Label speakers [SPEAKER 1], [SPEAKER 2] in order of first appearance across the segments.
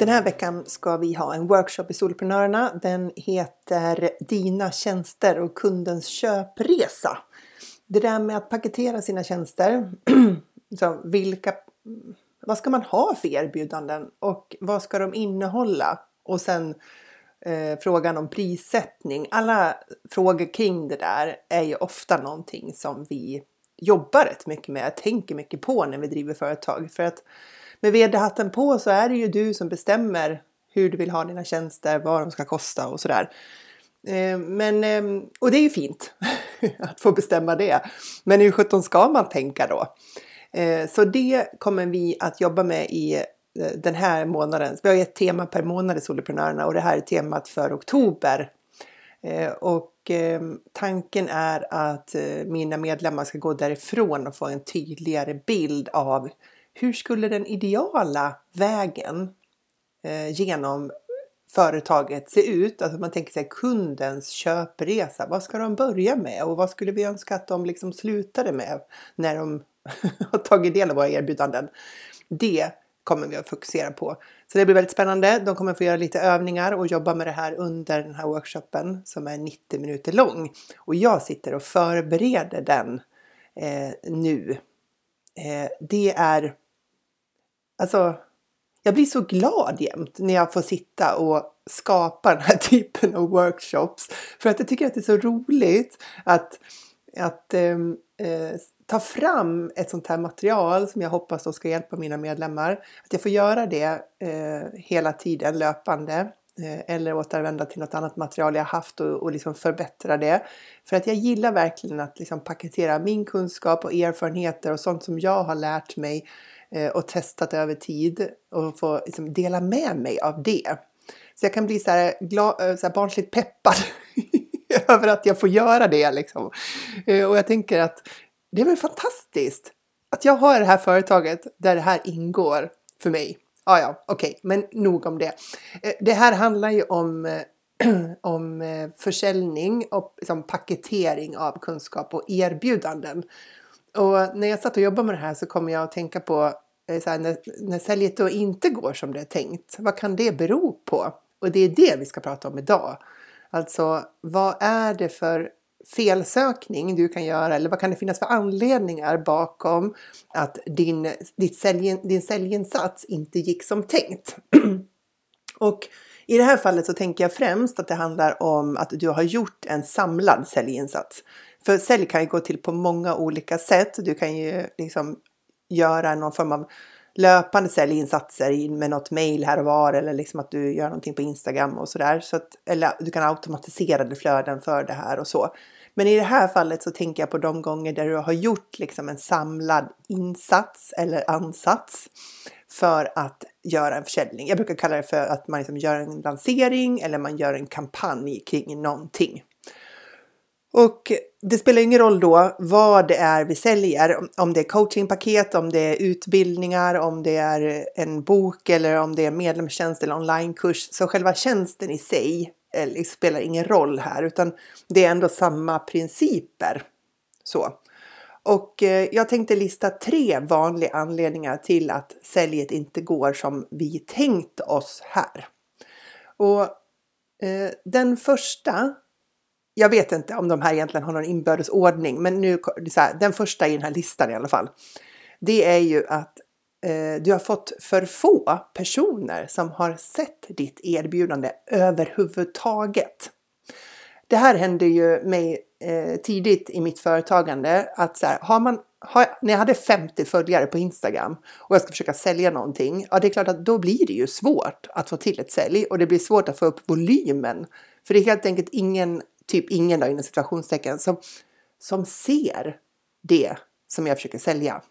[SPEAKER 1] Den här veckan ska vi ha en workshop i Soloprenörerna. Den heter Dina tjänster och kundens köpresa. Det där med att paketera sina tjänster. så vilka, vad ska man ha för erbjudanden och vad ska de innehålla? Och sen eh, frågan om prissättning. Alla frågor kring det där är ju ofta någonting som vi jobbar rätt mycket med, tänker mycket på när vi driver företag. För att med vd-hatten på så är det ju du som bestämmer hur du vill ha dina tjänster, vad de ska kosta och sådär. Eh, men, ehm, och det är ju fint att få bestämma det. Men hur sjutton ska man tänka då? Eh, så det kommer vi att jobba med i eh, den här månaden. Vi har ett tema per månad i Soloprenörerna och det här är temat för oktober. Och ehm, tanken är att mina medlemmar ska gå därifrån och få en tydligare bild av hur skulle den ideala vägen eh, genom företaget se ut? Alltså man tänker sig kundens köpresa. Vad ska de börja med och vad skulle vi önska att de liksom slutade med när de har tagit del av våra erbjudanden? Det kommer vi att fokusera på. Så det blir väldigt spännande. De kommer få göra lite övningar och jobba med det här under den här workshopen som är 90 minuter lång. Och jag sitter och förbereder den eh, nu. Eh, det är Alltså, jag blir så glad jämt när jag får sitta och skapa den här typen av workshops. För att jag tycker att det är så roligt att, att ehm, eh, ta fram ett sånt här material som jag hoppas då ska hjälpa mina medlemmar. Att jag får göra det eh, hela tiden löpande Eh, eller återvända till något annat material jag haft och, och liksom förbättra det. För att jag gillar verkligen att liksom paketera min kunskap och erfarenheter och sånt som jag har lärt mig Eh, och testat över tid och få liksom dela med mig av det. Så jag kan bli så här, glad, eh, så här barnsligt peppad över att jag får göra det. Liksom. Eh, och jag tänker att det är väl fantastiskt att jag har det här företaget där det här ingår för mig. Ah, ja, okej, okay, men nog om det. Eh, det här handlar ju om eh, om eh, försäljning och liksom paketering av kunskap och erbjudanden. Och när jag satt och jobbade med det här så kom jag att tänka på så här, när, när säljet då inte går som det är tänkt. Vad kan det bero på? Och det är det vi ska prata om idag. Alltså, vad är det för felsökning du kan göra eller vad kan det finnas för anledningar bakom att din, ditt sälj, din säljinsats inte gick som tänkt? och i det här fallet så tänker jag främst att det handlar om att du har gjort en samlad säljinsats. För sälj kan ju gå till på många olika sätt. Du kan ju liksom göra någon form av löpande säljinsatser med något mail här och var eller liksom att du gör någonting på Instagram och sådär. Så eller du kan automatisera det flöden för det här och så. Men i det här fallet så tänker jag på de gånger där du har gjort liksom en samlad insats eller ansats för att göra en försäljning. Jag brukar kalla det för att man liksom gör en lansering eller man gör en kampanj kring någonting. Och det spelar ingen roll då vad det är vi säljer, om det är coachingpaket, om det är utbildningar, om det är en bok eller om det är medlemstjänst eller onlinekurs. Så själva tjänsten i sig eh, liksom spelar ingen roll här utan det är ändå samma principer. Så. Och eh, jag tänkte lista tre vanliga anledningar till att säljet inte går som vi tänkt oss här. Och eh, den första jag vet inte om de här egentligen har någon inbördes ordning, men nu så här, den första i den här listan i alla fall. Det är ju att eh, du har fått för få personer som har sett ditt erbjudande överhuvudtaget. Det här hände ju mig eh, tidigt i mitt företagande att så här, har man har, när jag hade 50 följare på Instagram och jag ska försöka sälja någonting, ja det är klart att då blir det ju svårt att få till ett sälj och det blir svårt att få upp volymen. För det är helt enkelt ingen typ ingen då inom situationstecken, som, som ser det som jag försöker sälja.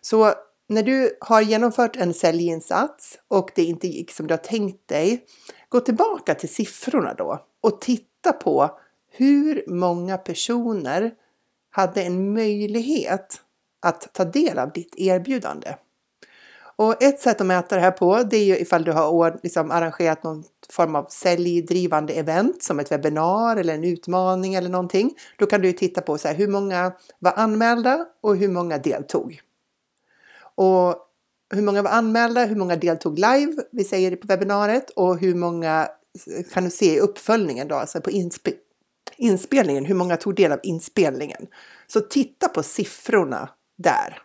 [SPEAKER 1] Så när du har genomfört en säljinsats och det inte gick som du har tänkt dig, gå tillbaka till siffrorna då och titta på hur många personer hade en möjlighet att ta del av ditt erbjudande. Och ett sätt att mäta det här på det är ju ifall du har liksom arrangerat någon form av säljdrivande event som ett webbinar eller en utmaning eller någonting. Då kan du titta på så här, hur många var anmälda och hur många deltog. Och hur många var anmälda, hur många deltog live, vi säger det på webbinariet och hur många eh, kan du se i uppföljningen då, alltså på insp inspelningen, hur många tog del av inspelningen. Så titta på siffrorna där.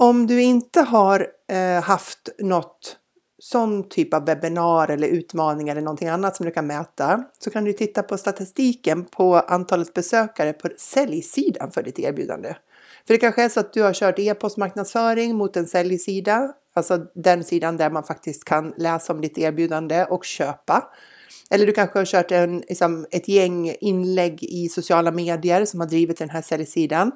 [SPEAKER 1] Om du inte har eh, haft något sån typ av webbinar eller utmaning eller någonting annat som du kan mäta så kan du titta på statistiken på antalet besökare på säljsidan för ditt erbjudande. För det kanske är så att du har kört e-postmarknadsföring mot en säljsida, alltså den sidan där man faktiskt kan läsa om ditt erbjudande och köpa. Eller du kanske har kört en, liksom, ett gäng inlägg i sociala medier som har drivit den här säljsidan.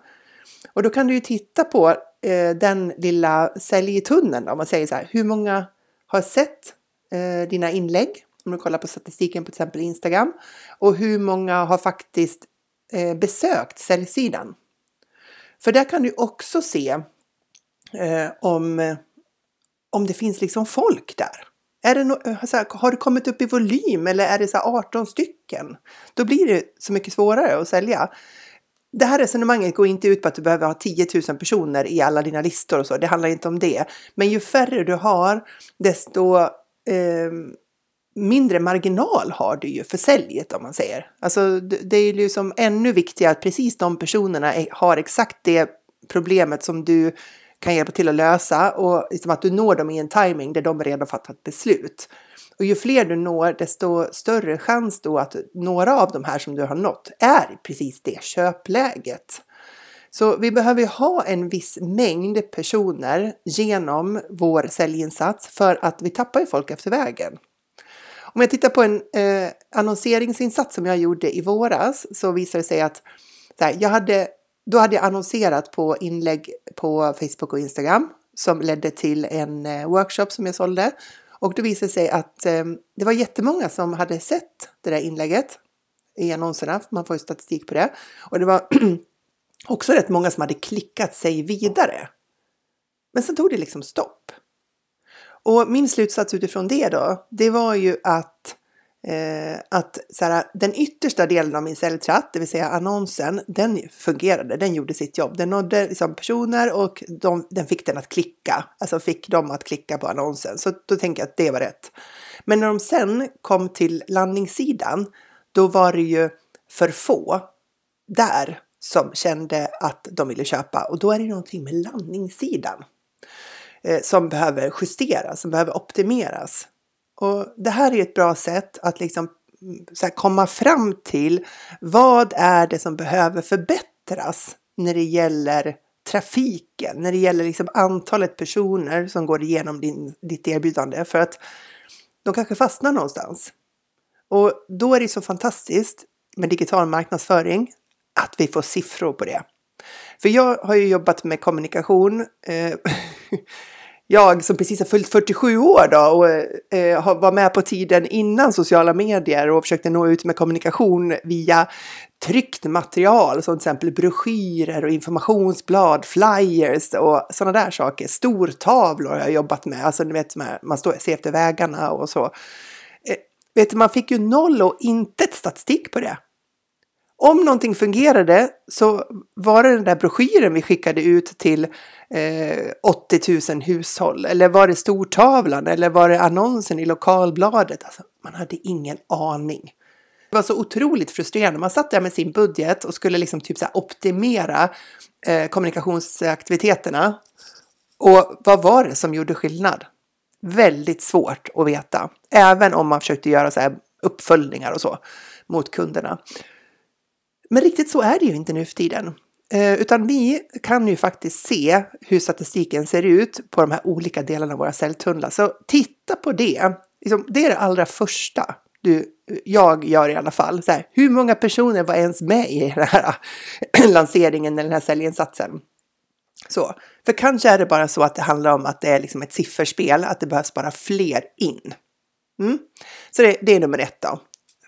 [SPEAKER 1] Och då kan du ju titta på eh, den lilla säljtunneln om man säger så här. Hur många har sett eh, dina inlägg? Om du kollar på statistiken på till exempel Instagram. Och hur många har faktiskt eh, besökt säljsidan? För där kan du också se eh, om, om det finns liksom folk där. Är det no här, har det kommit upp i volym eller är det så 18 stycken? Då blir det så mycket svårare att sälja. Det här resonemanget går inte ut på att du behöver ha 10 000 personer i alla dina listor och så. Det handlar inte om det. Men ju färre du har, desto eh, mindre marginal har du ju för säljet om man säger. Alltså det är ju liksom ännu viktigare att precis de personerna har exakt det problemet som du kan hjälpa till att lösa och liksom att du når dem i en timing där de redan fattat beslut. Och ju fler du når, desto större chans då att några av de här som du har nått är precis det köpläget. Så vi behöver ha en viss mängd personer genom vår säljinsats för att vi tappar ju folk efter vägen. Om jag tittar på en eh, annonseringsinsats som jag gjorde i våras så visar det sig att här, jag hade, då hade jag annonserat på inlägg på Facebook och Instagram som ledde till en eh, workshop som jag sålde. Och då visade det sig att eh, det var jättemånga som hade sett det där inlägget i annonserna, man får ju statistik på det. Och det var också rätt många som hade klickat sig vidare. Men sen tog det liksom stopp. Och min slutsats utifrån det då, det var ju att, eh, att så här, den yttersta delen av min säljtratt, det vill säga annonsen, den fungerade, den gjorde sitt jobb. Den nådde liksom personer och de, den fick den att klicka, alltså fick dem att klicka på annonsen. Så då tänker jag att det var rätt. Men när de sen kom till landningssidan, då var det ju för få där som kände att de ville köpa och då är det någonting med landningssidan. Eh, som behöver justeras, som behöver optimeras. Och det här är ett bra sätt att liksom mm, så komma fram till vad är det som behöver förbättras när det gäller trafiken, när det gäller liksom antalet personer som går igenom din, ditt erbjudande för att de kanske fastnar någonstans. Och då är det så fantastiskt med digital marknadsföring att vi får siffror på det. För jag har ju jobbat med kommunikation eh, jag som precis har fyllt 47 år då och eh, var med på tiden innan sociala medier och försökte nå ut med kommunikation via tryckt material som till exempel broschyrer och informationsblad, flyers och sådana där saker. Stortavlor har jag jobbat med, alltså ni vet man står ser efter vägarna och så. Eh, vet du, man fick ju noll och intet statistik på det om någonting fungerade så var det den där broschyren vi skickade ut till eh, 80 000 hushåll. Eller var det stortavlan? Eller var det annonsen i lokalbladet? Alltså, man hade ingen aning. Det var så otroligt frustrerande. Man satt där med sin budget och skulle liksom typ så optimera eh, kommunikationsaktiviteterna. Och vad var det som gjorde skillnad? Väldigt svårt att veta. Även om man försökte göra så här uppföljningar och så mot kunderna. Men riktigt så är det ju inte nu för tiden. Eh, utan vi kan ju faktiskt se hur statistiken ser ut på de här olika delarna av våra celltunnlar. Så titta på det. Liksom, det är det allra första du, jag gör i alla fall. Så här, hur många personer var ens med i den här lanseringen eller den här säljinsatsen? Så, för kanske är det bara så att det handlar om att det är liksom ett sifferspel, att det behövs bara fler in. Mm. Så det, det är nummer ett då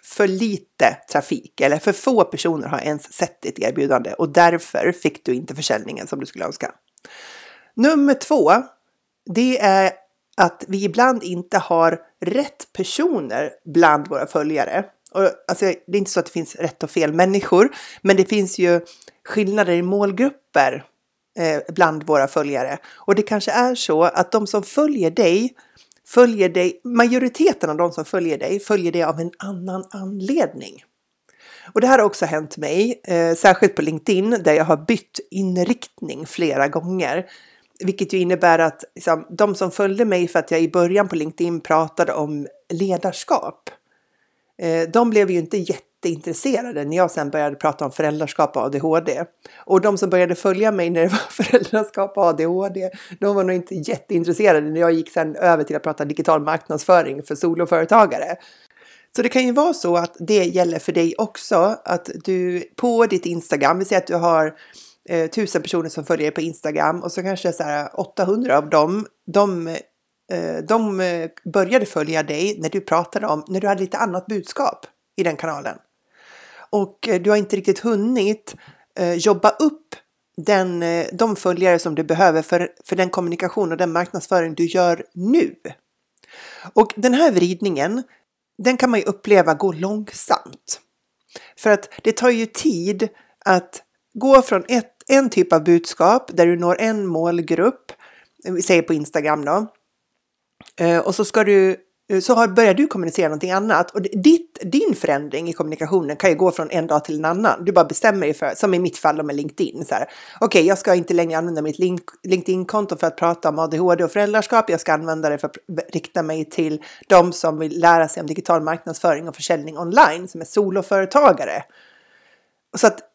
[SPEAKER 1] för lite trafik eller för få personer har ens sett ditt erbjudande och därför fick du inte försäljningen som du skulle önska. Nummer två, det är att vi ibland inte har rätt personer bland våra följare. Och, alltså, det är inte så att det finns rätt och fel människor, men det finns ju skillnader i målgrupper eh, bland våra följare. Och det kanske är så att de som följer dig följer dig, majoriteten av de som följer dig följer dig av en annan anledning. Och det här har också hänt mig, eh, särskilt på LinkedIn där jag har bytt inriktning flera gånger. Vilket ju innebär att liksom, de som följde mig för att jag i början på LinkedIn pratade om ledarskap. Eh, de blev ju inte jätteintresserade när jag sen började prata om föräldraskap och ADHD. Och de som började följa mig när det var föräldraskap och ADHD, de var nog inte jätteintresserade när jag gick sen över till att prata digital marknadsföring för soloföretagare. Så det kan ju vara så att det gäller för dig också, att du på ditt Instagram, vi säger att du har eh, tusen personer som följer dig på Instagram och så kanske så här 800 av dem, de, eh, de eh, började följa dig när du pratade om, när du hade lite annat budskap i den kanalen. Och eh, du har inte riktigt hunnit eh, jobba upp den, eh, de följare som du behöver för, för den kommunikation och den marknadsföring du gör nu. Och den här vridningen, den kan man ju uppleva gå långsamt. För att det tar ju tid att gå från ett, en typ av budskap där du når en målgrupp, vi säger på Instagram då, och så ska du Eh, så har, börjar du kommunicera någonting annat. Och ditt, din förändring i kommunikationen kan ju gå från en dag till en annan. Du bara bestämmer dig för, som i mitt fall med LinkedIn, okej, okay, jag ska inte längre använda mitt LinkedIn-konto för att prata om ADHD och föräldraskap. Jag ska använda det för att rikta mig till de som vill lära sig om digital marknadsföring och försäljning online, som är soloföretagare. Så att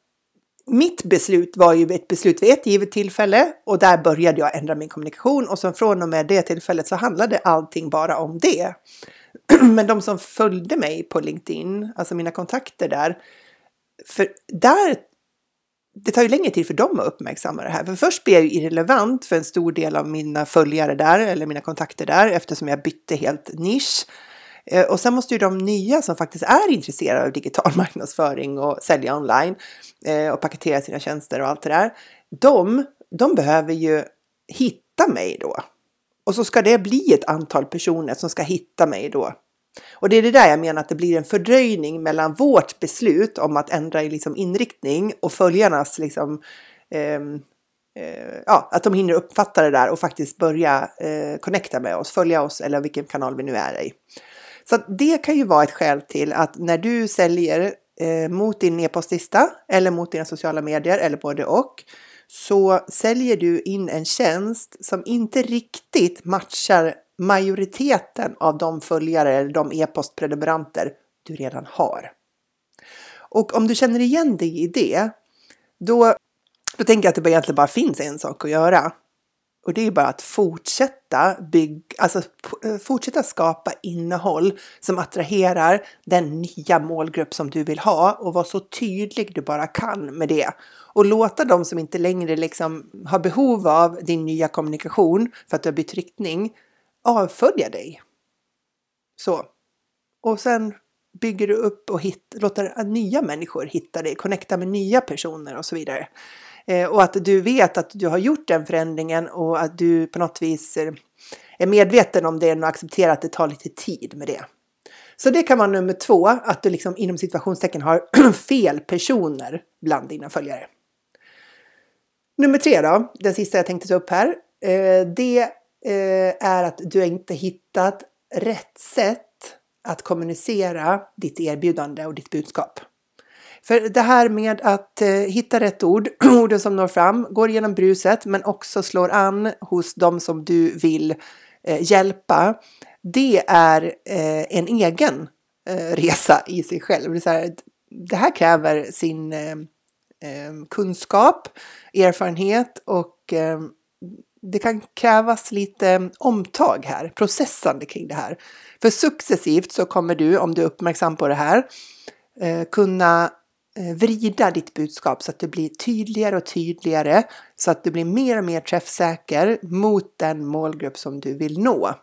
[SPEAKER 1] mitt beslut var ju ett beslut vid ett givet tillfälle och där började jag ändra min kommunikation och så från och med det tillfället så handlade allting bara om det. Men de som följde mig på LinkedIn, alltså mina kontakter där, för där det tar ju längre tid för dem att uppmärksamma det här. För först blev jag ju irrelevant för en stor del av mina följare där eller mina kontakter där eftersom jag bytte helt nisch. Eh, och sen måste ju de nya som faktiskt är intresserade av digital marknadsföring och sälja online eh, och paketera sina tjänster och allt det där. De, de behöver ju hitta mig då. Och så ska det bli ett antal personer som ska hitta mig då. Och det är det där jag menar att det blir en fördröjning mellan vårt beslut om att ändra liksom inriktning och följarnas liksom, ehm, eh, ja, att de hinner uppfatta det där och faktiskt börja eh, connecta med oss, följa oss eller vilken kanal vi nu är i. Så det kan ju vara ett skäl till att när du säljer eh, mot din e-postlista eller mot dina sociala medier eller både och så säljer du in en tjänst som inte riktigt matchar majoriteten av de följare eller de e-postprenumeranter du redan har. Och om du känner igen dig i det, då, då tänker jag att det egentligen bara finns en sak att göra. Och det är bara att fortsätta bygga, alltså eh, fortsätta skapa innehåll som attraherar den nya målgrupp som du vill ha och vara så tydlig du bara kan med det. Och låta de som inte längre liksom har behov av din nya kommunikation för att du har bytt riktning avfölja dig. Så. Och sen bygger du upp och hit, låter nya människor hitta dig, connecta med nya personer och så vidare. Eh, och att du vet att du har gjort den förändringen och att du på något vis eh, är medveten om det och accepterar att det tar lite tid med det. Så det kan vara nummer två, att du liksom inom situationstecken har fel personer bland dina följare. Nummer tre då, den sista jag tänkte ta upp här. Eh, det eh, är att du inte hittat rätt sätt att kommunicera ditt erbjudande och ditt budskap. För det här med att eh, hitta rätt ord, orden som når fram, går igenom bruset men också slår an hos dem som du vill eh, hjälpa. Det är eh, en egen resa i sig själv. Det, här, det här kräver sin kunskap, erfarenhet och det kan krävas lite eh, omtag här, processande kring det här. För successivt så kommer du, om du är uppmärksam på det här, eh, kunna eh, vrida ditt budskap så att det blir tydligare och tydligare så att du blir mer och mer träffsäker mot den målgrupp som du vill nå.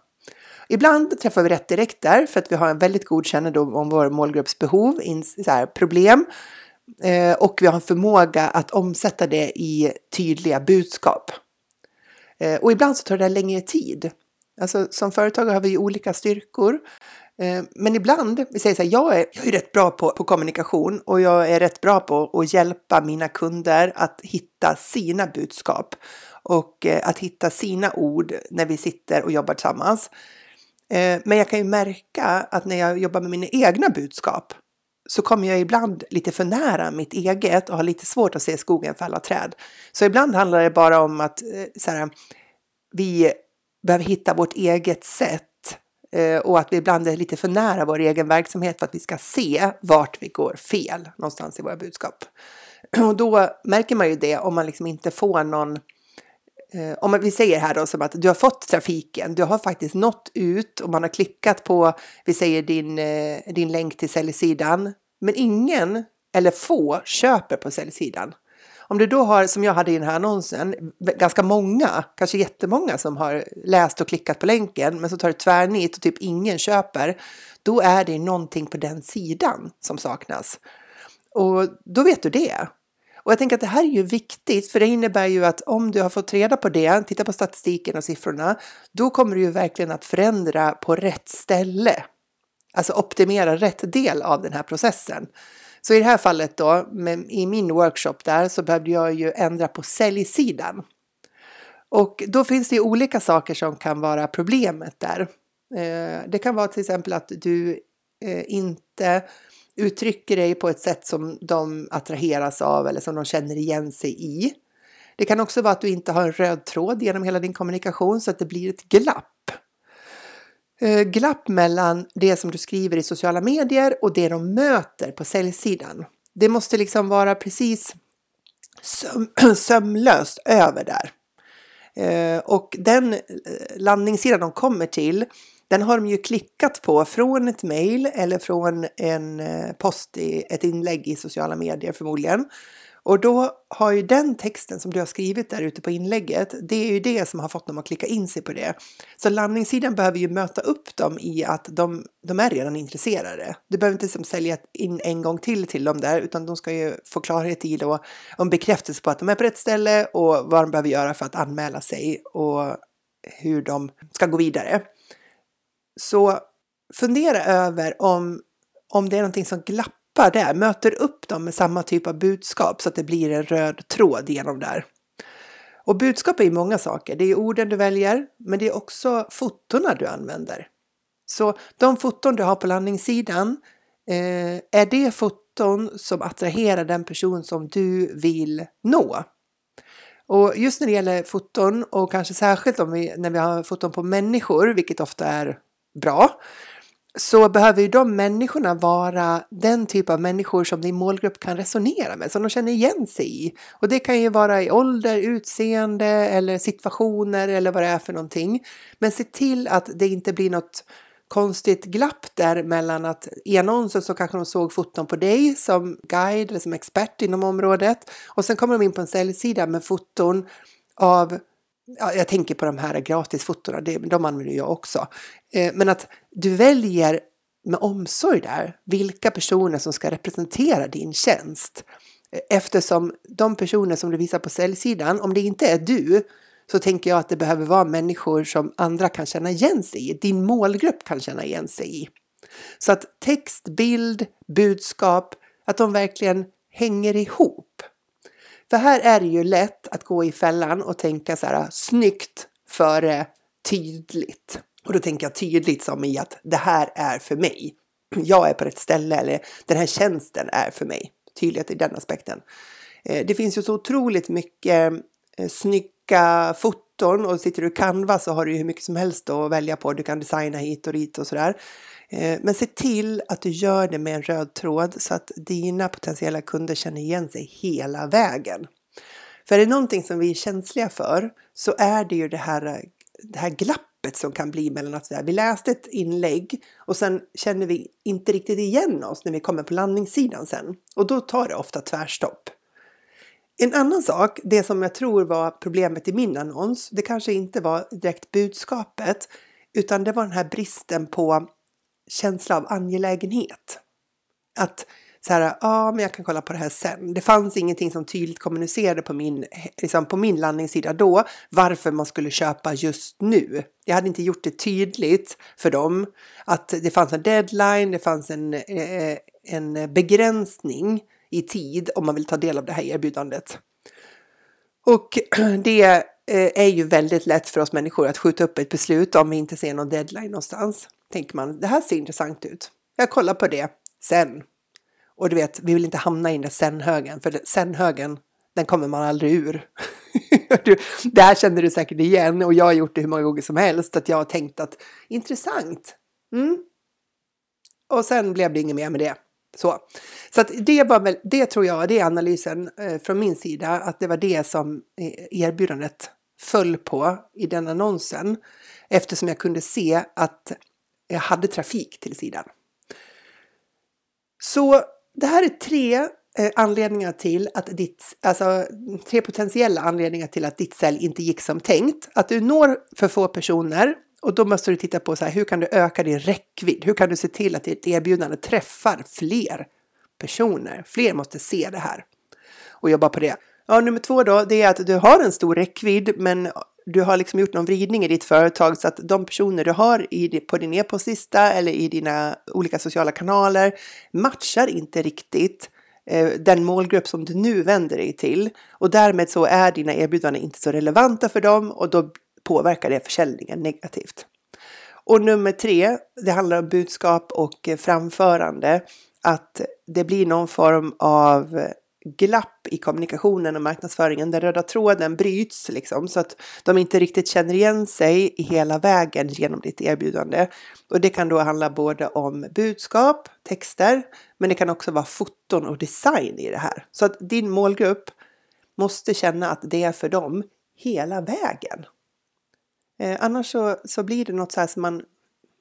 [SPEAKER 1] Ibland träffar vi rätt direkt där för att vi har en väldigt god kännedom om vår målgrupps behov, problem och vi har en förmåga att omsätta det i tydliga budskap. Eh, och ibland så tar det längre tid. Alltså som företagare har vi olika styrkor. Eh, men ibland, vi säger så här, jag är, jag är rätt bra på, på kommunikation och jag är rätt bra på att hjälpa mina kunder att hitta sina budskap och eh, att hitta sina ord när vi sitter och jobbar tillsammans. Eh, men jag kan ju märka att när jag jobbar med mina egna budskap så kommer jag ibland lite för nära mitt eget och har lite svårt att se skogen för alla träd. Så ibland handlar det bara om att eh, så här, vi behöver hitta vårt eget sätt eh, och att vi ibland är lite för nära vår egen verksamhet för att vi ska se vart vi går fel någonstans i våra budskap. Och då märker man ju det om man liksom inte får någon eh, om vi säger här då som att du har fått trafiken, du har faktiskt nått ut och man har klickat på, vi säger din, eh, din länk till säljsidan, men ingen eller få köper på säljsidan. Om du då har, som jag hade i den här annonsen, ganska många, kanske jättemånga som har läst och klickat på länken, men så tar det tvärnit och typ ingen köper, då är det någonting på den sidan som saknas. Och då vet du det. Och jag tänker att det här är ju viktigt, för det innebär ju att om du har fått reda på det, titta på statistiken och siffrorna, då kommer du ju verkligen att förändra på rätt ställe. Alltså optimera rätt del av den här processen. Så i det här fallet då, med, i min workshop där, så behövde jag ju ändra på säljsidan. Och då finns det ju olika saker som kan vara problemet där. Eh, det kan vara till exempel att du eh, inte uttrycker dig på ett sätt som de attraheras av eller som de känner igen sig i. Det kan också vara att du inte har en röd tråd genom hela din kommunikation så att det blir ett glapp. Eh, glapp mellan det som du skriver i sociala medier och det de möter på säljsidan. Det måste liksom vara precis söm sömlöst över där. Eh, och den eh, landningssidan de kommer till, den har de ju klickat på från ett mejl eller från en eh, post i ett inlägg i sociala medier förmodligen. Och då har ju den texten som du har skrivit där ute på inlägget, det är ju det som har fått dem att klicka in sig på det. Så landningssidan behöver ju möta upp dem i att de, de är redan intresserade. Du behöver inte liksom sälja in en gång till till dem där, utan de ska ju få klarhet i då, om bekräftelse på att de är på rätt ställe och vad de behöver göra för att anmäla sig och hur de ska gå vidare. Så fundera över om, om det är någonting som glappar där, möter upp dem med samma typ av budskap så att det blir en röd tråd genom där. Och budskap är ju många saker. Det är orden du väljer, men det är också fotona du använder. Så de foton du har på landningssidan, eh, är det foton som attraherar den person som du vill nå? Och just när det gäller foton och kanske särskilt om vi, när vi har foton på människor, vilket ofta är bra, så behöver ju de människorna vara den typ av människor som din målgrupp kan resonera med, som de känner igen sig i. Och det kan ju vara i ålder, utseende eller situationer eller vad det är för någonting. Men se till att det inte blir något konstigt glapp där mellan att i annonsen så kanske de såg foton på dig som guide eller som expert inom området och sen kommer de in på en säljsida med foton av ja, jag tänker på de här gratisfotona, de använder jag också. Eh, men att du väljer med omsorg där vilka personer som ska representera din tjänst. Eh, eftersom de personer som du visar på säljsidan, om det inte är du, så tänker jag att det behöver vara människor som andra kan känna igen sig i, din målgrupp kan känna igen sig i. Så att text, bild, budskap, att de verkligen hänger ihop. För här är det ju lätt att gå i fällan och tänka så här snyggt före tydligt. Och då tänker jag tydligt som i att det här är för mig. Jag är på rätt ställe eller den här tjänsten är för mig. Tydlighet i den aspekten. Eh, det finns ju så otroligt mycket eh, snygga foton och sitter du i Canva så har du ju hur mycket som helst att välja på. Du kan designa hit och dit och sådär. Eh, men se till att du gör det med en röd tråd så att dina potentiella kunder känner igen sig hela vägen. För är det någonting som vi är känsliga för så är det ju det här, det här glappet som kan bli mellan att vi läste ett inlägg och sen känner vi inte riktigt igen oss när vi kommer på landningssidan sen. Och då tar det ofta tvärstopp. En annan sak, det som jag tror var problemet i min annons, det kanske inte var direkt budskapet utan det var den här bristen på känsla av angelägenhet. Att så här, ja, ah, men jag kan kolla på det här sen. Det fanns ingenting som tydligt kommunicerade på min, liksom på min landningssida då varför man skulle köpa just nu. Jag hade inte gjort det tydligt för dem att det fanns en deadline, det fanns en, eh, en begränsning i tid om man vill ta del av det här erbjudandet. Och det eh, är ju väldigt lätt för oss människor att skjuta upp ett beslut om vi inte ser någon deadline någonstans. Tänker man, det här ser intressant ut. Jag kollar på det sen. Och du vet, vi vill inte hamna i den där sen-högen, för sen-högen, den kommer man aldrig ur. du, det här känner du säkert igen och jag har gjort det hur många gånger som helst, att jag har tänkt att intressant. Mm. Och sen blev det inget mer med det. Så, så att det var väl, det tror jag, det är analysen eh, från min sida, att det var det som eh, erbjudandet föll på i den annonsen. Eftersom jag kunde se att jag hade trafik till sidan. Så det här är tre eh, anledningar till att ditt, alltså tre potentiella anledningar till att ditt sälj inte gick som tänkt. Att du når för få personer och då måste du titta på så här, hur kan du öka din räckvidd? Hur kan du se till att ditt erbjudande träffar fler personer? Fler måste se det här och jobba på det. Ja, nummer två då, det är att du har en stor räckvidd, men du har liksom gjort någon vridning i ditt företag så att de personer du har i, på din e-postlista eller i dina olika sociala kanaler matchar inte riktigt eh, den målgrupp som du nu vänder dig till och därmed så är dina erbjudanden inte så relevanta för dem och då påverkar det försäljningen negativt. Och nummer tre, det handlar om budskap och framförande. Att det blir någon form av glapp i kommunikationen och marknadsföringen. Den röda tråden bryts liksom så att de inte riktigt känner igen sig i hela vägen genom ditt erbjudande. Och det kan då handla både om budskap, texter, men det kan också vara foton och design i det här. Så att din målgrupp måste känna att det är för dem hela vägen. Eh, annars så, så blir det något så här som man,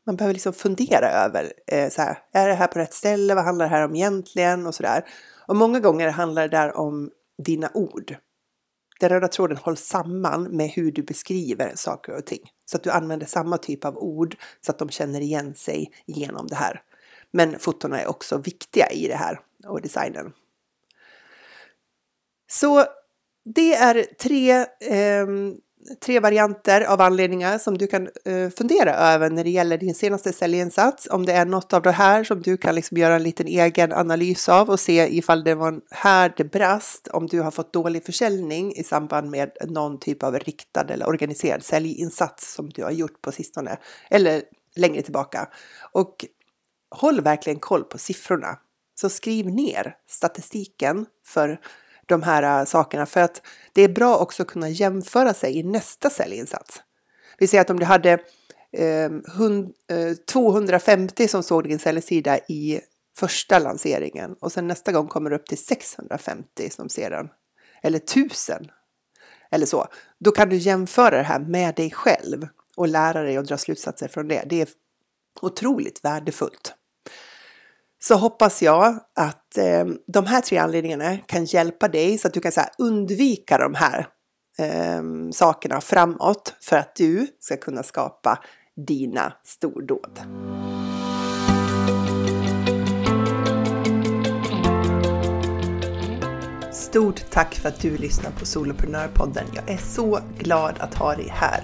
[SPEAKER 1] man behöver liksom fundera över. Eh, så här, är det här på rätt ställe? Vad handlar det här om egentligen? Och så där. Och många gånger handlar det där om dina ord. Den röda tråden hålls samman med hur du beskriver saker och ting. Så att du använder samma typ av ord så att de känner igen sig genom det här. Men fotona är också viktiga i det här och designen. Så det är tre eh, tre varianter av anledningar som du kan eh, fundera över när det gäller din senaste säljinsats. Om det är något av det här som du kan liksom göra en liten egen analys av och se ifall det var här det brast, om du har fått dålig försäljning i samband med någon typ av riktad eller organiserad säljinsats som du har gjort på sistone eller längre tillbaka. Och håll verkligen koll på siffrorna. Så skriv ner statistiken för de här äh, sakerna för att det är bra också att kunna jämföra sig i nästa säljinsats. Vi säger att om du hade ehm, 250 eh, som såg din säljsida i första lanseringen och sen nästa gång kommer du upp till 650 som ser den eller 1000 eller så. Då kan du jämföra det här med dig själv och lära dig att dra slutsatser från det. Det är otroligt värdefullt så hoppas jag att att eh, de här tre anledningarna kan hjälpa dig så att du kan så här, undvika de här eh, sakerna framåt för att du ska kunna skapa dina stordåd. Stort tack för att du lyssnar på Soloprenörpodden. Jag är så glad att ha dig här.